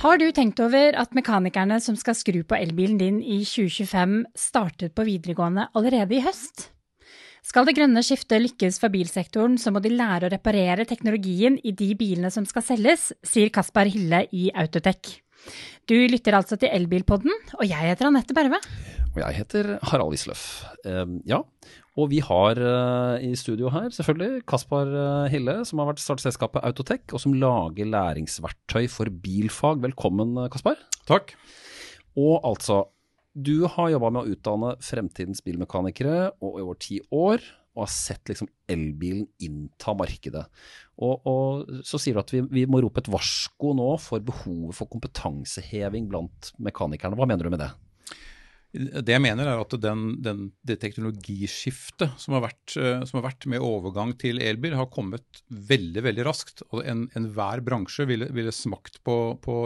Har du tenkt over at mekanikerne som skal skru på elbilen din i 2025, startet på videregående allerede i høst? Skal det grønne skiftet lykkes for bilsektoren, så må de lære å reparere teknologien i de bilene som skal selges, sier Kaspar Hille i Autotech. Du lytter altså til Elbilpodden, og jeg heter Anette Berve. Og jeg heter Harald Isløff. Uh, ja, og vi har uh, i studio her selvfølgelig Kaspar uh, Hille, som har vært startselskapet Autotech, og som lager læringsverktøy for bilfag. Velkommen, Kaspar. Takk. Og altså, du har jobba med å utdanne fremtidens bilmekanikere og i over ti år, og har sett liksom elbilen innta markedet. Og, og så sier du at vi, vi, må rope et varsko nå for behovet for kompetanseheving blant mekanikerne. Hva mener du med det? Det jeg mener er at den, den, det teknologiskiftet som har, vært, eh, som har, vært, med overgang til elbil, har kommet veldig veldig raskt. og Enhver en bransje ville, ville smakt på, på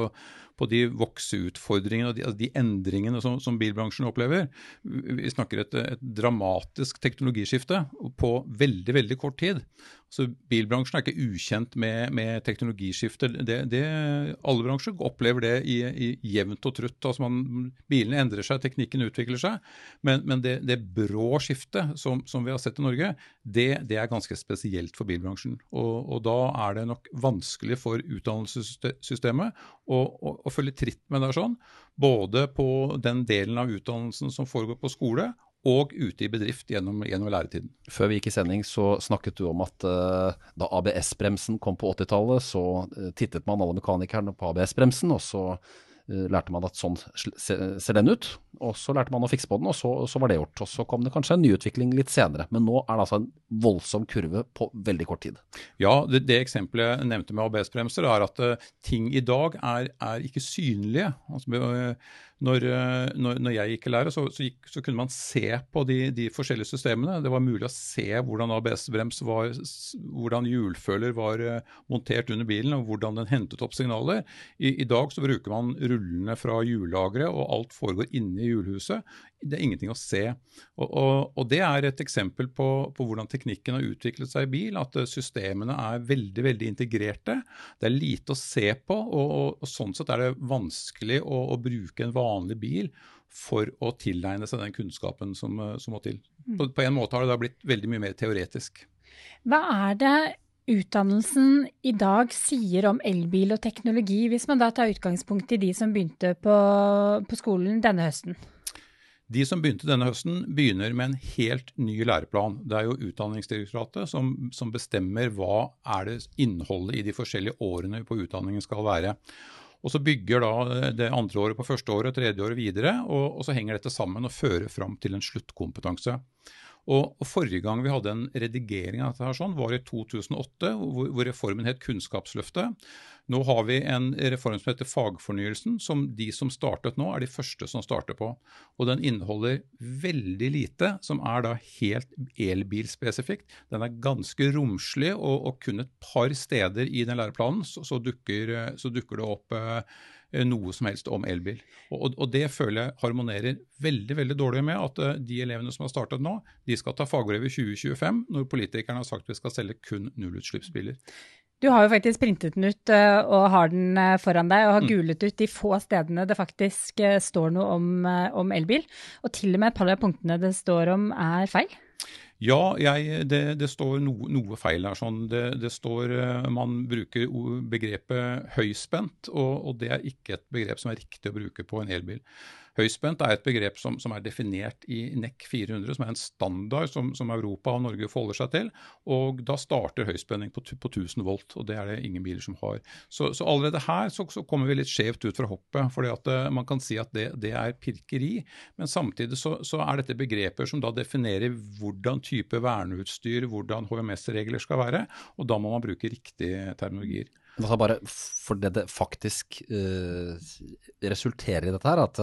på de vokseutfordringene og de, altså de endringene som, som, bilbransjen opplever. Vi snakker et, et dramatisk teknologiskifte på veldig, veldig kort tid. Så Bilbransjen er ikke ukjent med, med teknologiskifte. Det, det, alle bransjer opplever det i, i jevnt og trutt. Altså man, bilene endrer seg, teknikken utvikler seg. Men, men det, det, brå skiftet som, som, vi har sett i Norge, det, det er ganske spesielt for bilbransjen. Og, og, da er det nok vanskelig for utdannelsessystemet å, og, og følge tritt med det sånn. Både på den delen av utdannelsen som foregår på skole, og ute i bedrift gjennom, gjennom, læretiden. Før vi gikk i sending så snakket du om at uh, da ABS-bremsen kom på 80-tallet, så uh, tittet man alle mekanikerne på ABS-bremsen, og så lærte man at sånn ser den ut. Og så lærte man å fikse på den, og så, så, var det gjort. Og så kom det kanskje en nyutvikling litt senere. Men nå er det altså en voldsom kurve på veldig kort tid. Ja, det, det eksempelet jeg nevnte med ABS-bremser, er at ting i dag er, er ikke synlige. Altså, når, eh, når, når, jeg gikk i lære, så, så, gikk, så, kunne man se på de, de, forskjellige systemene. Det var mulig å se hvordan ABS-brems var, hvordan hjulføler var eh, montert under bilen, og hvordan den hentet opp signaler. I, I, dag så bruker man rullene fra hjullageret, og alt foregår inne i hjulhuset det er ingenting å se. Og, og, og Det er et eksempel på, på, hvordan teknikken har utviklet seg i bil. At eh, systemene er veldig veldig integrerte. Det er lite å se på. og, og Sånn sett er det vanskelig å, å, bruke en vanlig bil for å tilegne seg den kunnskapen som, eh, som må til. Mm. På, på, en måte har det da blitt veldig mye mer teoretisk. Hva er det utdannelsen i dag sier om elbil og teknologi, hvis man da tar utgangspunkt i de som begynte på, på skolen denne høsten? De som begynte denne høsten, begynner med en helt ny læreplan. Det er jo Utdanningsdirektoratet som, som bestemmer hva er det innholdet i de forskjellige årene på utdanningen skal være. Og Så bygger da det andre året på første året og tredje året videre, og, og så henger dette sammen og fører fram til en sluttkompetanse. Og, Forrige gang vi hadde en redigering av dette her sånn, var i 2008, hvor, hvor reformen het Kunnskapsløftet. Nå har vi en reform som heter Fagfornyelsen, som de som startet nå, er de første som starter på. Og Den inneholder veldig lite som er da helt elbilspesifikt. Den er ganske romslig, og, og kun et par steder i den læreplanen så, så, dukker, så dukker, det opp Eh, noe som helst om elbil. Og, og, det føler jeg harmonerer veldig veldig dårlig med at uh, de elevene som har startet nå, de skal ta fagbrev i 2025, når politikerne har sagt vi skal selge kun nullutslippsbiler. Du har jo faktisk printet den ut uh, og har den foran deg, og har gulet ut de få stedene det faktisk står noe om, om elbil. Og til og med et par av punktene det står om er feil. Ja, jeg, det, det, står no, noe feil her. Sånn. Det, det, står uh, Man bruker begrepet høyspent, og, og, det er ikke et begrep som er riktig å bruke på en elbil. Høyspent er et begrep som, som, er definert i NEC 400, som er en standard som, som, Europa og Norge forholder seg til. og Da starter høyspenning på, på 1000 volt, og det er det ingen biler som har. Så, så allerede her så, så, kommer vi litt skjevt ut fra hoppet. fordi at uh, Man kan si at det, det er pirkeri, men samtidig så, så, er dette begreper som da definerer hvordan type verneutstyr, hvordan HMS-regler skal være, og da må man bruke riktige terminologier. Bare for det det faktisk uh, resulterer i dette her, at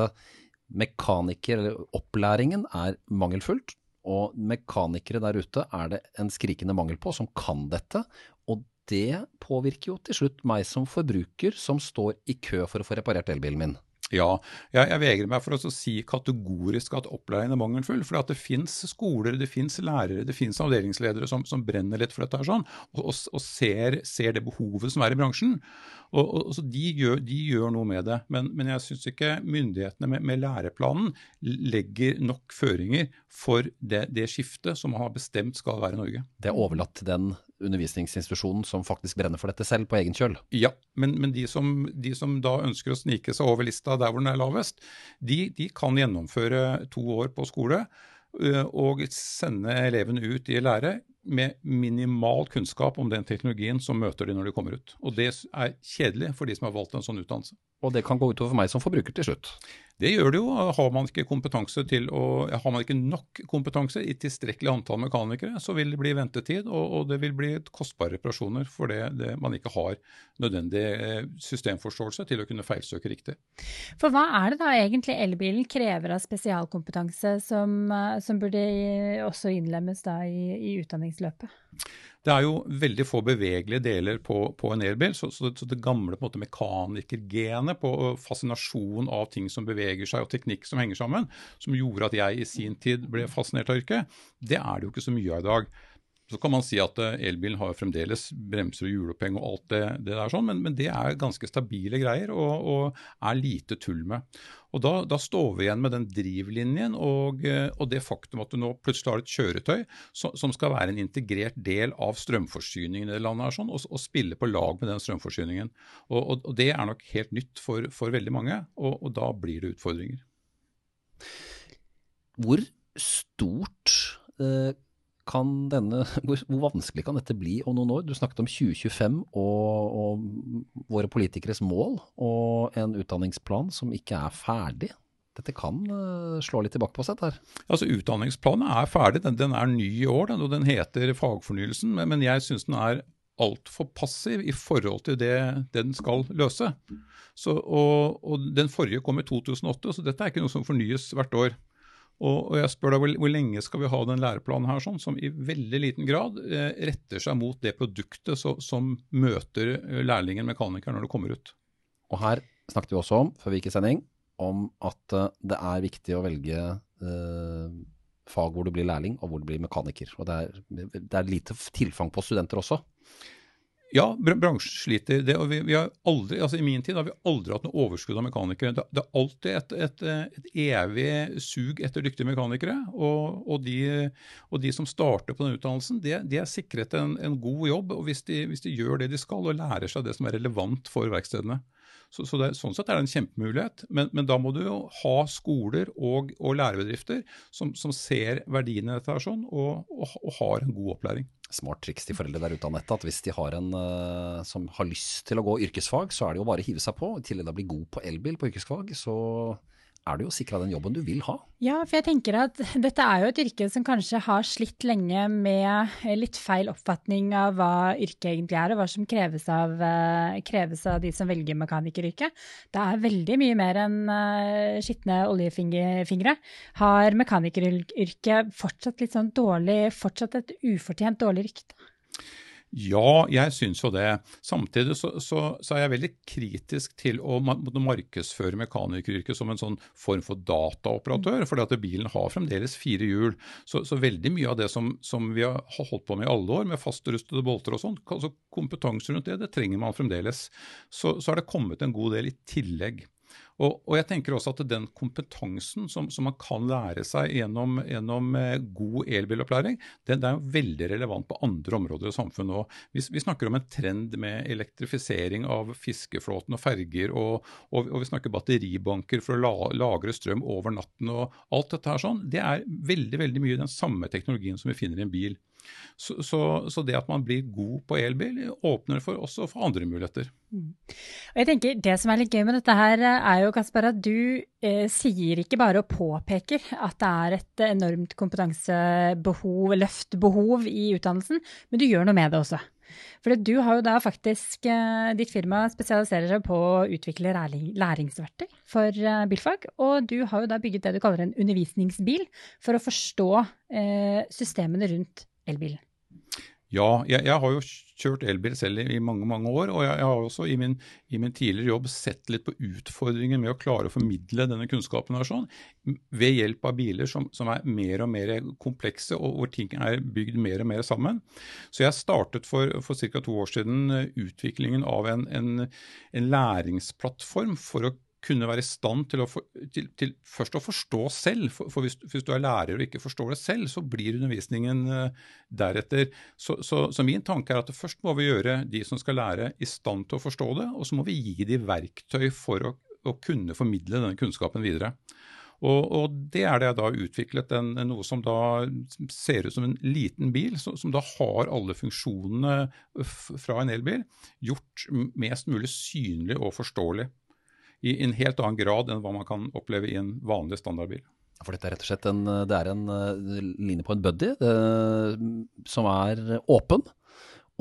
mekaniker, eller opplæringen, er mangelfullt. Og mekanikere der ute er det en skrikende mangel på som kan dette. Og det påvirker jo til slutt meg som forbruker som står i kø for å få reparert elbilen min. Ja, jeg, jeg vegrer meg for å si kategorisk at opplæringen er mangelfull. For det fins skoler, det fins lærere, det fins avdelingsledere som, som, brenner litt for dette her sånn, og, og, og ser, ser, det behovet som er i bransjen. Og, og de, gjør, de, gjør, noe med det. Men, men jeg syns ikke myndighetene med, med, læreplanen legger nok føringer for det, det skiftet som man har bestemt skal være i Norge. Det er overlatt til den undervisningsinstitusjonen som faktisk brenner for dette selv, på egen kjøl. Ja, men, men de, som, de, som, da ønsker å snike seg over lista der hvor den er lavest, de, de kan gjennomføre to år på skole øh, og sende elevene ut i lære med minimal kunnskap om den teknologien som møter de når de kommer ut. Og Det er kjedelig for de som har valgt en sånn utdannelse. Og det kan gå utover meg som forbruker til slutt? Det gjør det jo. Har man ikke kompetanse til å, har man ikke nok kompetanse i tilstrekkelig antall mekanikere, så vil det bli ventetid, og, og det vil bli kostbare reparasjoner fordi man ikke har nødvendig eh, systemforståelse til å kunne feilsøke riktig. For hva er det da egentlig elbilen krever av spesialkompetanse som, eh, som burde også innlemmes da i, i utdanningsløpet? Det er jo veldig få bevegelige deler på, på en elbil, så, så, så, det gamle på en måte mekanikergenet på fascinasjon av ting som beveger seg og teknikk som henger sammen, som gjorde at jeg i sin tid ble fascinert av yrket, det er det jo ikke så mye av i dag. Så kan man si at eh, elbilen har fremdeles bremser og hjuloppheng og alt det, det der sånn, men, men, det er ganske stabile greier og, og er lite tull med. Og da, da, står vi igjen med den drivlinjen og, eh, og, det faktum at du nå plutselig har et kjøretøy som, som skal være en integrert del av strømforsyningen i det landet her, sånn, og, og, spille på lag med den strømforsyningen. Og, og det er nok helt nytt for, for veldig mange, og, da blir det utfordringer. Hvor stort eh, kan denne, hvor, vanskelig kan dette bli om noen år? Du snakket om 2025 og, og våre politikeres mål og en utdanningsplan som ikke er ferdig. Dette kan uh, slå litt tilbake på seg her. Altså Utdanningsplanen er ferdig, den, den er ny i år den, og den heter Fagfornyelsen. Men, men jeg syns den er altfor passiv i forhold til det den skal løse. Så, og, og Den forrige kom i 2008, så dette er ikke noe som fornyes hvert år. Og, og jeg spør deg, hvor, hvor, lenge skal vi ha den læreplanen her sånn, som i veldig liten grad eh, retter seg mot det produktet så, som møter eh, lærlingen, mekanikeren, når det kommer ut. Og her snakket vi også om, før vi gikk i sending, om at uh, det er viktig å velge uh, fag hvor du blir lærling og hvor du blir mekaniker. Og det er, det er lite tilfang på studenter også. Ja, bransjen sliter. Det, vi, vi, aldri, altså I min tid har vi aldri hatt noe overskudd av mekanikere. Det, det er alltid et, et, et, evig sug etter dyktige mekanikere. Og, og, de, og de, som starter på den utdannelsen, de, de er sikret en, en, god jobb. og hvis de, hvis de, gjør det de skal og lærer seg det som er relevant for verkstedene. Så, så det, sånn sett er det en kjempemulighet. Men, men, da må du jo ha skoler og, og lærebedrifter som, som, ser verdiene i dette her sånn, og, og, og, har en god opplæring. Smart triks til foreldre der ute, Anette, at hvis de har en uh, som har lyst til å gå yrkesfag, så er det jo bare å hive seg på. I tillegg til å bli god på elbil på yrkesfag, så er du jo sikra den jobben du vil ha. Ja, for jeg tenker at dette er jo et yrke som kanskje har slitt lenge med litt feil oppfatning av hva yrket egentlig er, og hva som kreves av, eh, kreves av de som velger mekanikeryrket. Det er veldig mye mer enn uh, skitne oljefingre. Har mekanikeryrket fortsatt litt sånn dårlig, fortsatt et ufortjent dårlig rykte? Ja, jeg syns jo det. Samtidig så, så, så, er jeg veldig kritisk til å markedsføre mekanikeryrket som en sånn form for dataoperatør. fordi at bilen har fremdeles fire hjul. Så, så veldig mye av det som, som, vi har holdt på med i alle år, med fastrustede bolter og sånn, altså kompetanse rundt det, det trenger man fremdeles. Så, så har det kommet en god del i tillegg. Og, og, jeg tenker også at den kompetansen som, som man kan lære seg gjennom, gjennom eh, god elbilopplæring, den, den, er jo veldig relevant på andre områder i samfunnet òg. Vi, vi, snakker om en trend med elektrifisering av fiskeflåten og ferger, og, og, og vi snakker batteribanker for å la, lagre strøm over natten. og Alt dette her sånn, det er veldig, veldig mye den samme teknologien som vi finner i en bil. Så, så, så, det at man blir god på elbil, åpner for, også for andre muligheter. Mm. Og jeg tenker Det som er litt gøy med dette, her er jo Kasper, at du eh, sier ikke bare og påpeker at det er et enormt kompetansebehov, løftbehov i utdannelsen, men du gjør noe med det også. For du har jo da faktisk eh, Ditt firma spesialiserer seg på å utvikle læringsverktøy for eh, bilfag. Og du har jo da bygget det du kaller en undervisningsbil for å forstå eh, systemene rundt elbilen. Ja, jeg, jeg, har jo kjørt elbil selv i, i mange mange år. Og jeg, jeg har også i min, i min, tidligere jobb sett litt på utfordringen med å klare å formidle denne kunnskapen her sånn, ved hjelp av biler som, som, er mer og mer komplekse, og hvor ting er bygd mer og mer sammen. Så jeg startet for, for ca. to år siden eh, utviklingen av en, en, en læringsplattform for å kunne være i stand til, å for, til, til først å forstå selv. For, for hvis, hvis, du er lærer og ikke forstår det selv, så blir undervisningen uh, deretter. Så, så, så, min tanke er at først må vi gjøre de som skal lære, i stand til å forstå det, og så må vi gi de verktøy for å, å kunne formidle denne kunnskapen videre. Og, og, det er det jeg da har utviklet en, noe som da ser ut som en liten bil, som, som da har alle funksjonene fra en elbil, gjort mest mulig synlig og forståelig i en helt annen grad enn hva man kan oppleve i en vanlig standardbil. For dette er rett og slett en, det er en uh, linje på en buddy det, som er åpen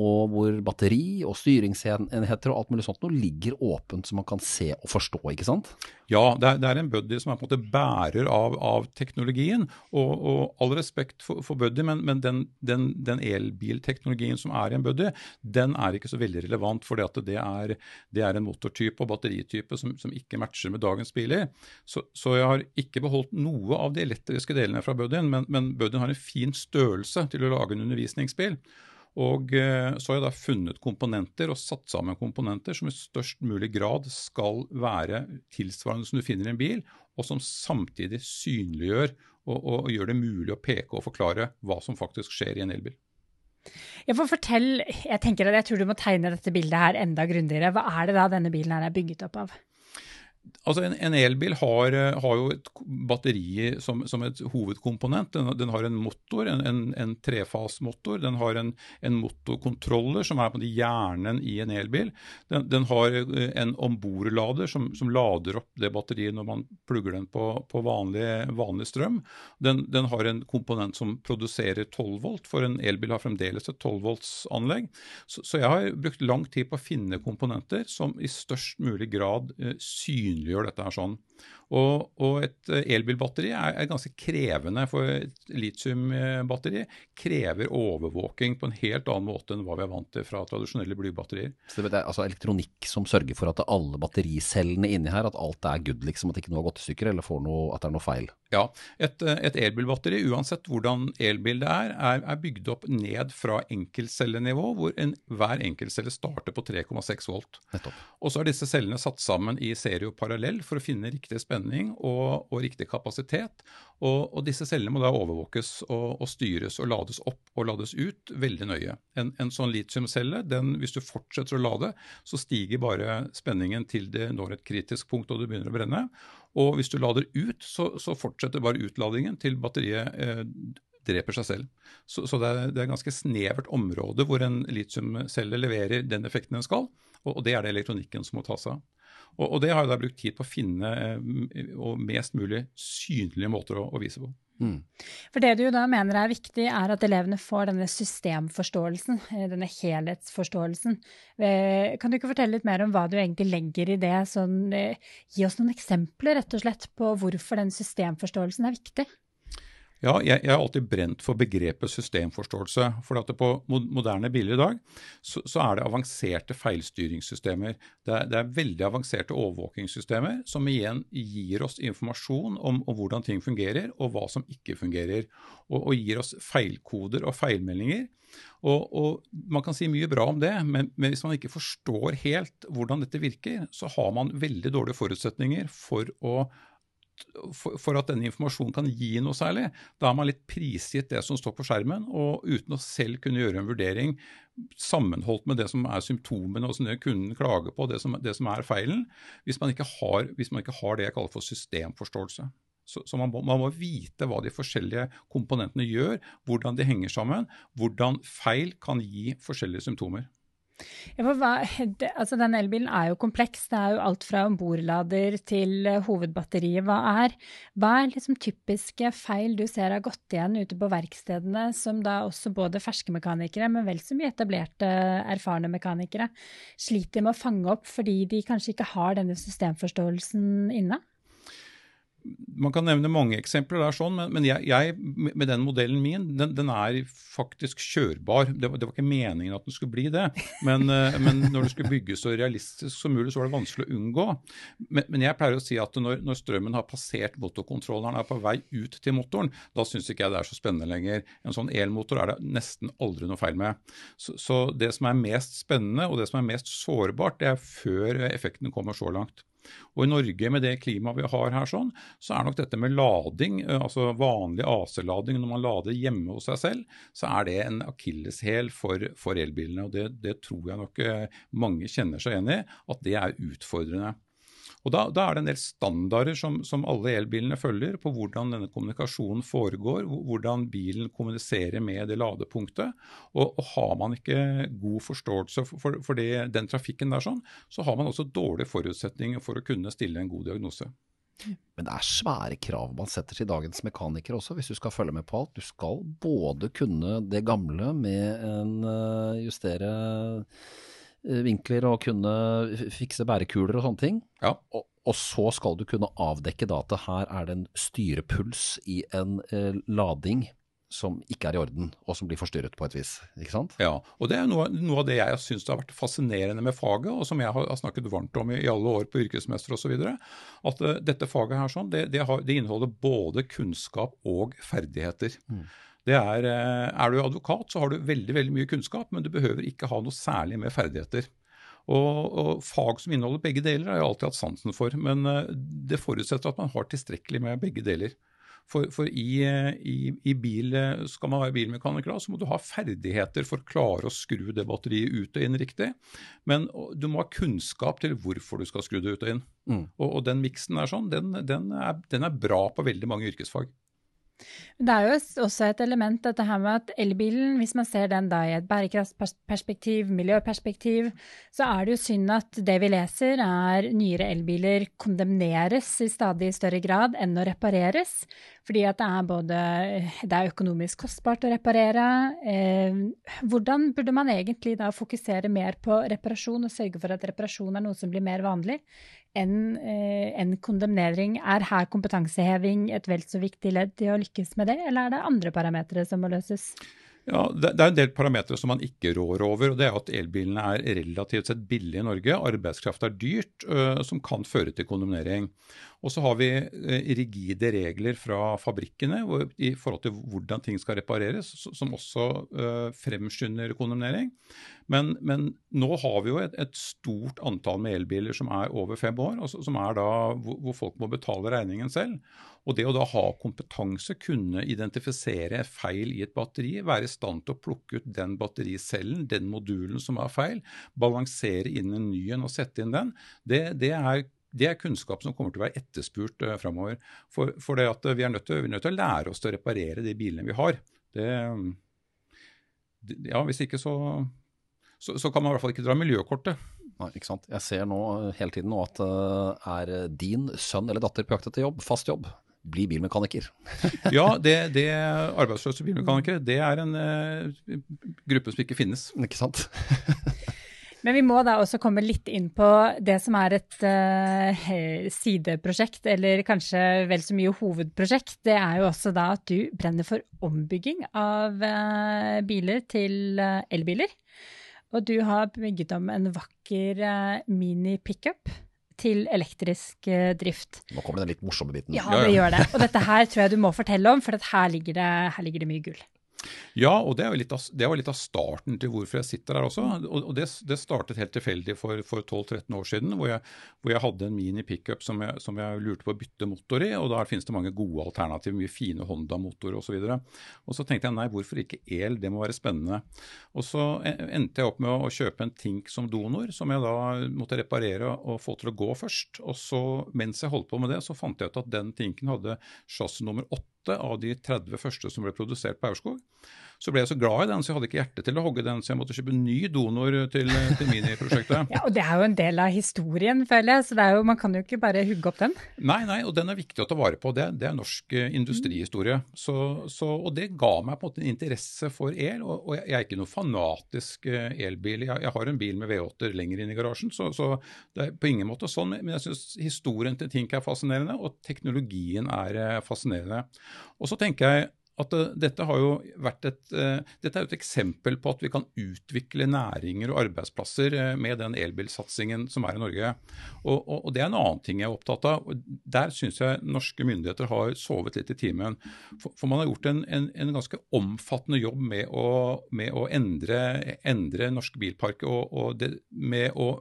og hvor batteri og styringsenheter og alt mulig sånt noe ligger åpent, som man kan se og forstå, ikke sant? Ja, det er, det er en buddy som er på en måte bærer av, av teknologien. Og, og, all respekt for, for buddy, men, men den, den, den, elbilteknologien som er i en buddy, den er ikke så veldig relevant, for det er, det er en motortype og batteritype som, som, ikke matcher med dagens biler. Så, så, jeg har ikke beholdt noe av de elektriske delene fra buddyen, men, men buddyen har en fin størrelse til å lage en undervisningsbil. Og eh, så har jeg da funnet komponenter og satt sammen komponenter som i størst mulig grad skal være tilsvarende som du finner i en bil, og som samtidig synliggjør og, og gjør det mulig å peke og forklare hva som faktisk skjer i en elbil. Jeg får fortelle, jeg tenker at jeg tror du må tegne dette bildet her enda grundigere. Hva er det da denne bilen her er bygget opp av? Altså En, en elbil har, eh, har, jo et batteri som, som et hovedkomponent. Den, den, har en motor, en, en, en trefasmotor. Den har en, motorkontroller, som er på hjernen i en elbil. Den, den har eh, en ombordlader som, som, lader opp det batteriet når man plugger den på, på vanlig, vanlig, strøm. Den, den, har en komponent som produserer 12 volt, for en elbil har fremdeles et 12 volts anlegg. Så, så jeg har brukt lang tid på å finne komponenter som i størst mulig grad eh, synliggjør synliggjør dette her sånn. Og, og et eh, elbilbatteri er, er, ganske krevende, for et litiumbatteri krever overvåking på en helt annen måte enn hva vi er vant til fra tradisjonelle blybatterier. Så det er altså elektronikk som sørger for at alle battericellene inni her, at alt er good, liksom, at ikke noe har gått i stykker eller noe, at det er noe feil? Ja, et, et elbilbatteri, uansett hvordan elbil det er, er, er bygd opp ned fra enkeltcellenivå, hvor en, hver enkeltcelle starter på 3,6 volt. Nettopp. Og så er disse cellene satt sammen i serie parallell for å finne riktig spenning og, og riktig kapasitet. Og, og, disse cellene må da overvåkes og, og, styres og lades opp og lades ut veldig nøye. En, en sånn litiumcelle, den, hvis du fortsetter å lade, så stiger bare spenningen til det når et kritisk punkt og det begynner å brenne. Og hvis du lader ut, så, så fortsetter bare utladingen til batteriet eh, dreper seg selv. Så, så det, er, det er et ganske snevert område hvor en litiumcelle leverer den effekten den skal, og, og det er det elektronikken som må ta seg av. Og, og, det har jeg da brukt tid på å finne eh, og mest mulig synlige måter å, å vise på. Mm. For Det du da mener er viktig, er at elevene får denne systemforståelsen, eh, denne helhetsforståelsen. Eh, kan du ikke fortelle litt mer om hva du egentlig legger i det? Sånn, gi oss noen eksempler rett og slett på hvorfor den systemforståelsen er viktig. Ja, jeg, jeg, har alltid brent for begrepet systemforståelse. For at på moderne biler i dag så, så, er det avanserte feilstyringssystemer. Det er, det er, veldig avanserte overvåkingssystemer som igjen gir oss informasjon om, om hvordan ting fungerer og hva som ikke fungerer. Og, og gir oss feilkoder og feilmeldinger. Og, og, Man kan si mye bra om det, men, men, hvis man ikke forstår helt hvordan dette virker, så har man veldig dårlige forutsetninger for å for, for, at denne informasjonen kan gi noe særlig. Da er man litt prisgitt det som står på skjermen, og uten å selv kunne gjøre en vurdering sammenholdt med det som er symptomene og som kunden klager på, det som, det som er feilen, hvis man, har, hvis man, ikke har, det jeg kaller for systemforståelse. Så, så man, må, man, må, vite hva de forskjellige komponentene gjør, hvordan de henger sammen, hvordan feil kan gi forskjellige symptomer. Altså Den elbilen er jo kompleks. Det er jo alt fra ombordlader til uh, hovedbatteriet. Hva er, hva er liksom typiske feil du ser har gått igjen ute på verkstedene, som da også både ferske mekanikere, men vel så mye etablerte, erfarne mekanikere, sliter med å fange opp fordi de kanskje ikke har denne systemforståelsen inne? Man kan nevne mange eksempler der, sånn, men, men jeg, jeg, med den modellen min, den, den er faktisk kjørbar. Det var, det var, ikke meningen at den skulle bli det, men, eh, men, når det skulle bygges så realistisk som mulig, så var det vanskelig å unngå. Men, men jeg pleier å si at når, når, strømmen har passert motorkontrolleren, er på vei ut til motoren, da syns ikke jeg det er så spennende lenger. En sånn elmotor er det nesten aldri noe feil med. Så, så det som er mest spennende, og det som er mest sårbart, det er før effekten kommer så langt. Og I Norge, med det klimaet vi har her, sånn, så er nok dette med lading, eh, altså vanlig AC-lading når man lader hjemme hos seg selv, så er det en akilleshæl for, for, elbilene. og det, det, tror jeg nok eh, mange kjenner seg igjen i, at det er utfordrende. Og da, da, er det en del standarder som, som, alle elbilene følger på hvordan denne kommunikasjonen foregår, hvordan bilen kommuniserer med det ladepunktet. Og, og har man ikke god forståelse for, for det, den trafikken der, sånn, så har man også dårlige forutsetninger for å kunne stille en god diagnose. Men det er svære krav man setter til dagens mekanikere også, hvis du skal følge med på alt. Du skal både kunne det gamle med en uh, justere Eh, vinkler og kunne fikse bærekuler og sånne ting. Ja. Og, og, så skal du kunne avdekke at her er det en styrepuls i en eh, lading som ikke er i orden, og som blir forstyrret på et vis. ikke sant? Ja, og det er noe, noe av det jeg syns har vært fascinerende med faget, og som jeg har, har snakket varmt om i, i, alle år på yrkesmester osv. At uh, dette faget her sånn, det, det, har, det, inneholder både kunnskap og ferdigheter. Mm. Det er, eh, er du advokat, så har du veldig, veldig mye kunnskap, men du behøver ikke ha noe særlig med ferdigheter. Og, og, Fag som inneholder begge deler, har jeg alltid hatt sansen for. Men eh, det forutsetter at man har tilstrekkelig med begge deler. For, for i, i, i, bil, skal man være bilmekaniker, så må du ha ferdigheter for å klare å skru det batteriet ut og inn riktig. Men du må ha kunnskap til hvorfor du skal skru det ut og inn. Mm. Og, og, den miksen er sånn, den, den, er, den er bra på veldig mange yrkesfag. Det er jo også et element dette her med at elbilen, hvis man ser den da i et bærekraftsperspektiv, miljøperspektiv, så er det jo synd at det vi leser er nyere elbiler kondemneres i stadig større grad enn å repareres. Fordi at det er både det er økonomisk kostbart å reparere. Eh, hvordan burde man egentlig da fokusere mer på reparasjon og sørge for at reparasjon er noe som blir mer vanlig? Enn eh, en kondemnering. Er her kompetanseheving et vel så viktig ledd i å lykkes med det, eller er det andre parametere som må løses? Ja, Det er en del parametere som man ikke rår over. og det er at Elbilene er relativt sett billige i Norge. Arbeidskraft er dyrt, som kan føre til kondemnering. Og så har vi rigide regler fra fabrikkene i forhold til hvordan ting skal repareres, som også fremskynder kondemnering. Men, men, nå har vi jo et, et, stort antall med elbiler som er over fem år, altså, som er da hvor, hvor, folk må betale regningen selv. Og det å da ha kompetanse, kunne identifisere feil i et batteri, være i stand til å plukke ut den battericellen, den modulen som er feil, balansere inn en ny en og sette inn den, det, det er det er kunnskap som kommer til å være etterspurt uh, framover. For, for det vi er, til, vi er nødt til å lære oss til å reparere de bilene vi har. Det, ja, Hvis ikke så så, så, kan man i hvert fall ikke dra miljøkortet. Nei, ikke sant. Jeg ser nå eh, hele tiden nå at uh, er din sønn eller datter på jakt etter jobb, fast jobb, bli bilmekaniker. ja, det, det arbeidsløse bilmekanikere, det er en uh, gruppe som ikke finnes. Ikke sant. Men vi må da også komme litt inn på det som er et uh, sideprosjekt, eller kanskje vel så mye hovedprosjekt. Det er jo også da at du brenner for ombygging av uh, biler til uh, elbiler. Og du har bygget om en vakker uh, mini-pickup til elektrisk uh, drift. Nå kommer den litt morsomme biten. Ja, det gjør det. Og dette her tror jeg du må fortelle om, for her ligger, det, her ligger det mye gull. Ja, og det, er av, det var litt av starten til hvorfor jeg sitter her også. Og, det, det, startet helt tilfeldig for, for 12-13 år siden, hvor jeg, hvor jeg, hadde en mini pickup som, jeg, som jeg lurte på å bytte motor i. og Der finnes det mange gode alternativer, mye fine Honda-motorer osv. Og, og så tenkte jeg nei, hvorfor ikke el, det må være spennende. Og så endte jeg opp med å, kjøpe en Tink som donor, som jeg da måtte reparere og få til å gå først. Og så mens jeg holdt på med det, så fant jeg ut at den Tinken hadde chassis nummer 8 av de 30 første som ble produsert på Aurskog. Så ble jeg så glad i den, så jeg hadde ikke hjerte til å hogge den, så jeg måtte kjøpe ny donor til, til Mini-prosjektet. ja, og Det er jo en del av historien, føler jeg, så jo, man kan jo ikke bare hugge opp den? Nei, nei, og den er viktig å ta vare på. Det, det er norsk uh, industrihistorie. Så, så, og det ga meg på en måte en interesse for el, og, og jeg, er ikke noe fanatisk uh, elbil. Jeg, jeg, har en bil med V8 lenger inn i garasjen, så, så det er på ingen måte sånn. Men jeg syns historien til Tink er fascinerende, og teknologien er uh, fascinerende. Og så tenker jeg at uh, dette, har jo vært et, uh, dette er et eksempel på at vi kan utvikle næringer og arbeidsplasser uh, med den elbilsatsingen som er i Norge. Og, og, og, Det er en annen ting jeg er opptatt av. Der syns jeg norske myndigheter har sovet litt i timen. For, for man har gjort en, en, en, ganske omfattende jobb med å, med å endre, endre norsk bilpark og, og det, med å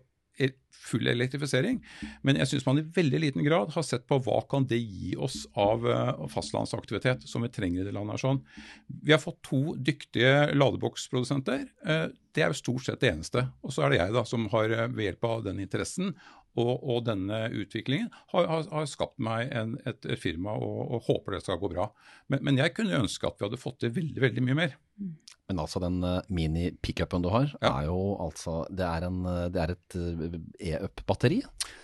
full elektrifisering. Men jeg syns man i veldig liten grad har sett på hva kan det gi oss av eh, fastlandsaktivitet som vi trenger i det landet. sånn. Vi har fått to dyktige ladeboksprodusenter. Eh, det er jo stort sett det eneste. Og så er det jeg da, som har eh, ved hjelp av den interessen og, og denne utviklingen har, har, har skapt meg en, et, et, firma og, og, håper det skal gå bra. Men, men, jeg kunne ønske at vi hadde fått til veldig veldig mye mer. Men altså den uh, mini-pickupen du har, ja. er jo altså Det er, en, det er et e-up-batteri?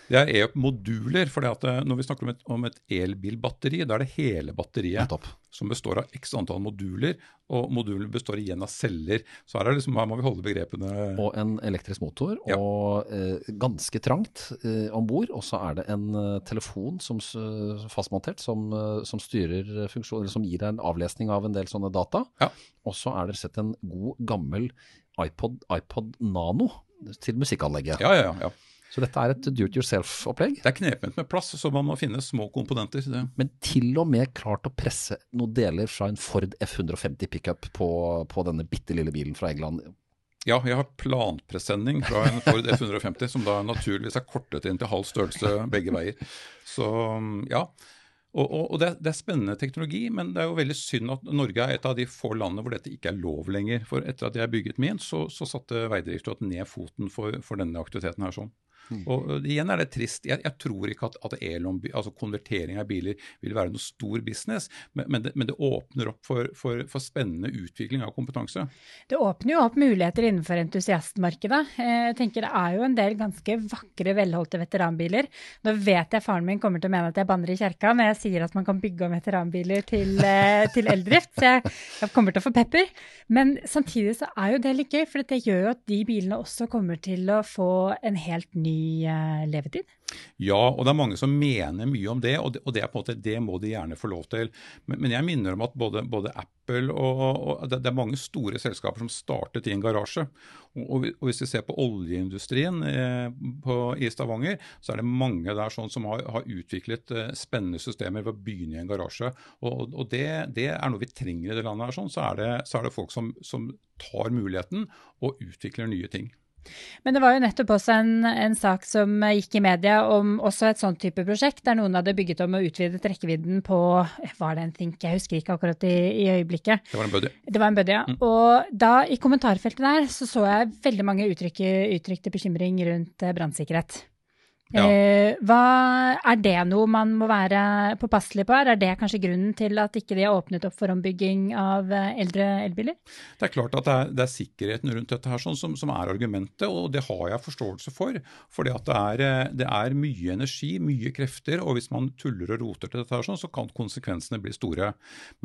Det er e-up-moduler. for Når vi snakker om et, elbilbatteri, da er det hele batteriet Nettopp. som består av x antall moduler. Og moduler består igjen av celler. Så her, liksom, her må vi holde begrepene Og en elektrisk motor, ja. og eh, ganske trangt eh, om bord. Og så er det en eh, telefon som fastmontert som, eh, som styrer funksjoner, som gir deg en avlesning av en del sånne data. Ja. Og så er det sett en god, gammel iPod, iPod Nano til musikkanlegget. Ja, ja, ja. Så dette er et do it yourself-opplegg? Det er knepent med plass, så man må finne små komponenter. Det. Men til og med klart å presse noen deler fra en Ford F150 pickup på, på denne bitte lille bilen fra England. Ja, jeg har planpresenning fra en Ford F150, som da naturligvis er kortet inn til halv størrelse begge veier. Så ja. Og, og, og det, er, det, er, spennende teknologi, men det er jo veldig synd at Norge er et av de få landene hvor dette ikke er lov lenger. For etter at jeg bygget min, så, så satte Vegdirektoratet ned foten for, for denne aktiviteten her sånn. Mm. Og igjen er det trist. Jeg, jeg tror ikke at, at elom, altså konvertering av biler vil være noe stor business, men, men, det, men det, åpner opp for, for, for, spennende utvikling av kompetanse. Det åpner jo opp muligheter innenfor entusiastmarkedet. Eh, jeg tenker Det er jo en del ganske vakre, velholdte veteranbiler. Nå vet jeg faren min kommer til å mene at jeg banner i kjerka når jeg sier at man kan bygge om veteranbiler til, eh, til eldrift, så jeg, jeg, kommer til å få pepper. Men samtidig så er jo det litt gøy, for det gjør jo at de bilene også kommer til å få en helt ny Eh, levetid? Ja, og det er mange som mener mye om det, og det, og det, måte, det må de gjerne få lov til. Men, men jeg minner om at både, både Apple og, og det, det, er mange store selskaper som startet i en garasje. Og, og hvis vi ser på oljeindustrien eh, på, i Stavanger, så er det mange der sånn som har, har utviklet eh, spennende systemer ved å begynne i en garasje. Og, det, er noe vi trenger i det landet her. sånn, Så er det, så er folk som, som tar muligheten og utvikler nye ting. Men det var jo nettopp også en, en, sak som gikk i media om også et sånt type prosjekt, der noen hadde bygget om og utvidet rekkevidden på Var det en Think? Jeg husker ikke akkurat i, i øyeblikket. Det var en buddy. Det var en buddy, ja. Mm. Og da, i kommentarfeltet der, så så jeg veldig mange uttrykte bekymring rundt eh, brannsikkerhet. Ja. Eh, hva, er det noe man må være påpasselig på? Er det kanskje grunnen til at ikke de har åpnet opp for ombygging av eh, eldre elbiler? Det er klart at det er, det er sikkerheten rundt dette her sånn, som, som, er argumentet, og det har jeg forståelse for. For det, eh, det, er mye energi, mye krefter, og hvis man tuller og roter til dette her sånn, så kan konsekvensene bli store.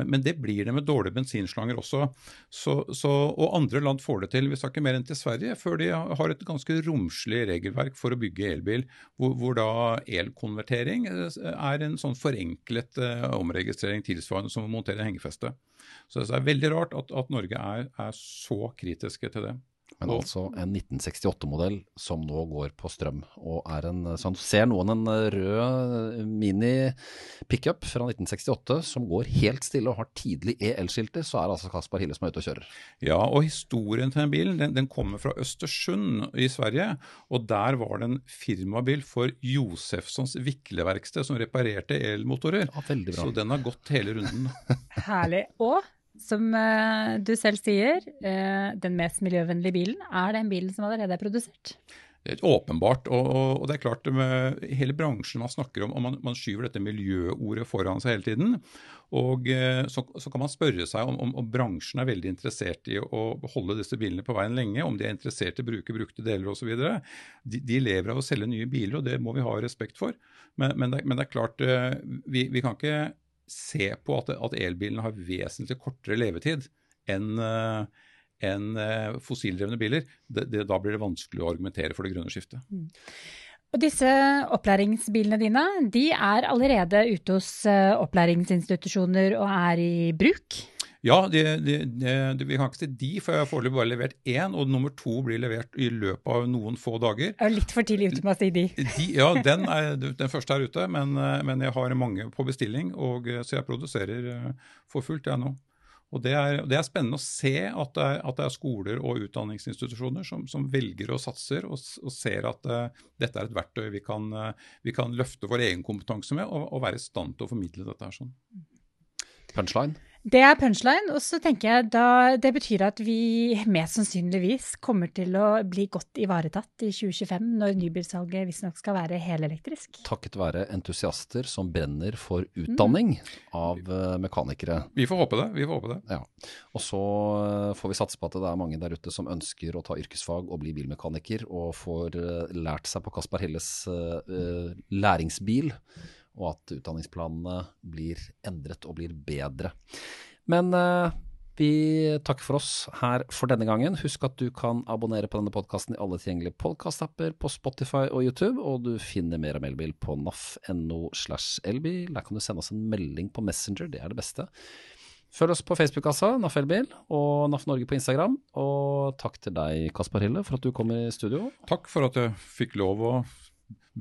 Men, men det blir det med dårlige bensinslanger også. Så, så, og andre land får det til. Vi snakker mer enn til Sverige før de har et ganske romslig regelverk for å bygge elbil hvor, hvor da elkonvertering eh, er en sånn forenklet uh, omregistrering tilsvarende som å montere hengefeste. Så det er veldig rart at, at Norge er, er så kritiske til det. Men altså en 1968-modell som nå går på strøm. og er en, sånn, Ser noen en rød mini-pickup fra 1968 som går helt stille og har tidlig EL-skilter, så er det altså Kaspar Hille som er ute og kjører. Ja, og historien til den bilen den, den kommer fra Østersund i Sverige. og Der var det en firmabil for Josefssons vikleverksted som reparerte elmotorer. Ja. Så den har gått hele runden. Herlig. Og som uh, du selv sier, uh, den mest miljøvennlige bilen er den bilen som allerede er produsert. Åpenbart. Og, og, det er klart, med hele bransjen man snakker om, og man, man skyver dette miljøordet foran seg hele tiden. Og eh, så, så kan man spørre seg om, om, om, bransjen er veldig interessert i å holde disse bilene på veien lenge, om de er interessert i å bruke brukte deler osv. De, de lever av å selge nye biler, og det må vi ha respekt for. Men, men, det, men det, er klart, eh, vi, vi, kan ikke se på at, at elbilene har vesentlig kortere levetid enn uh, enn eh, fossildrevne biler, det, det, da blir det vanskelig å argumentere for det grønne skiftet. Mm. Og disse opplæringsbilene dine, de er allerede ute hos eh, opplæringsinstitusjoner og er i bruk? Ja, de, de, de, vi kan ikke si de, for jeg har foreløpig bare levert én. Og nummer to blir levert i løpet av noen få dager. Jeg er litt for tidlig ute med å si de. ja, den, er, den, første er ute, men, eh, men, jeg har mange på bestilling, og, så jeg produserer for fullt jeg nå. Og det er, det er, spennende å se at det er, at det er skoler og utdanningsinstitusjoner som, som velger og satser og, og ser at uh, dette er et verktøy vi kan, uh, vi kan, løfte vår egen kompetanse med og, og, være i stand til å formidle dette. her sånn. Punchline? Det er punchline, og så tenker jeg da det betyr at vi mest sannsynligvis kommer til å bli godt ivaretatt i 2025, når nybilsalget visstnok skal være helelektrisk. Takket være entusiaster som brenner for utdanning mm. av uh, mekanikere. Vi får håpe det. vi får håpe det. Ja. Og så uh, får vi satse på at det er mange der ute som ønsker å ta yrkesfag og bli bilmekaniker, og får uh, lært seg på Kaspar Helles læringsbil og at utdanningsplanene blir endret og blir bedre. Men uh, vi takker for oss her for denne gangen. Husk at du kan abonnere på denne podkasten i alle tilgjengelige podkastapper på Spotify og YouTube, og du finner mer om elbil på naf.no. Der kan du sende oss en melding på Messenger, det er det beste. Følg oss på Facebook-kassa, NAF Elbil, og NAF Norge på Instagram. Og takk til deg, Kaspar Hille, for at du kom i studio. Takk for at jeg fikk lov å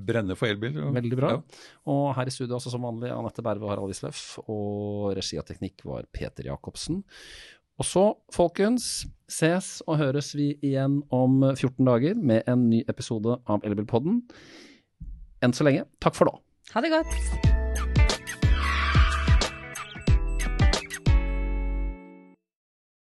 brenne for elbil. Veldig bra. Ja. Og her i studio også som vanlig Anette Berve og Harald Isløff. Og regi av teknikk var Peter Jacobsen. Og så, folkens, ses og høres vi igjen om 14 dager med en ny episode av Elbilpodden. Enn så lenge, takk for nå. Ha det godt.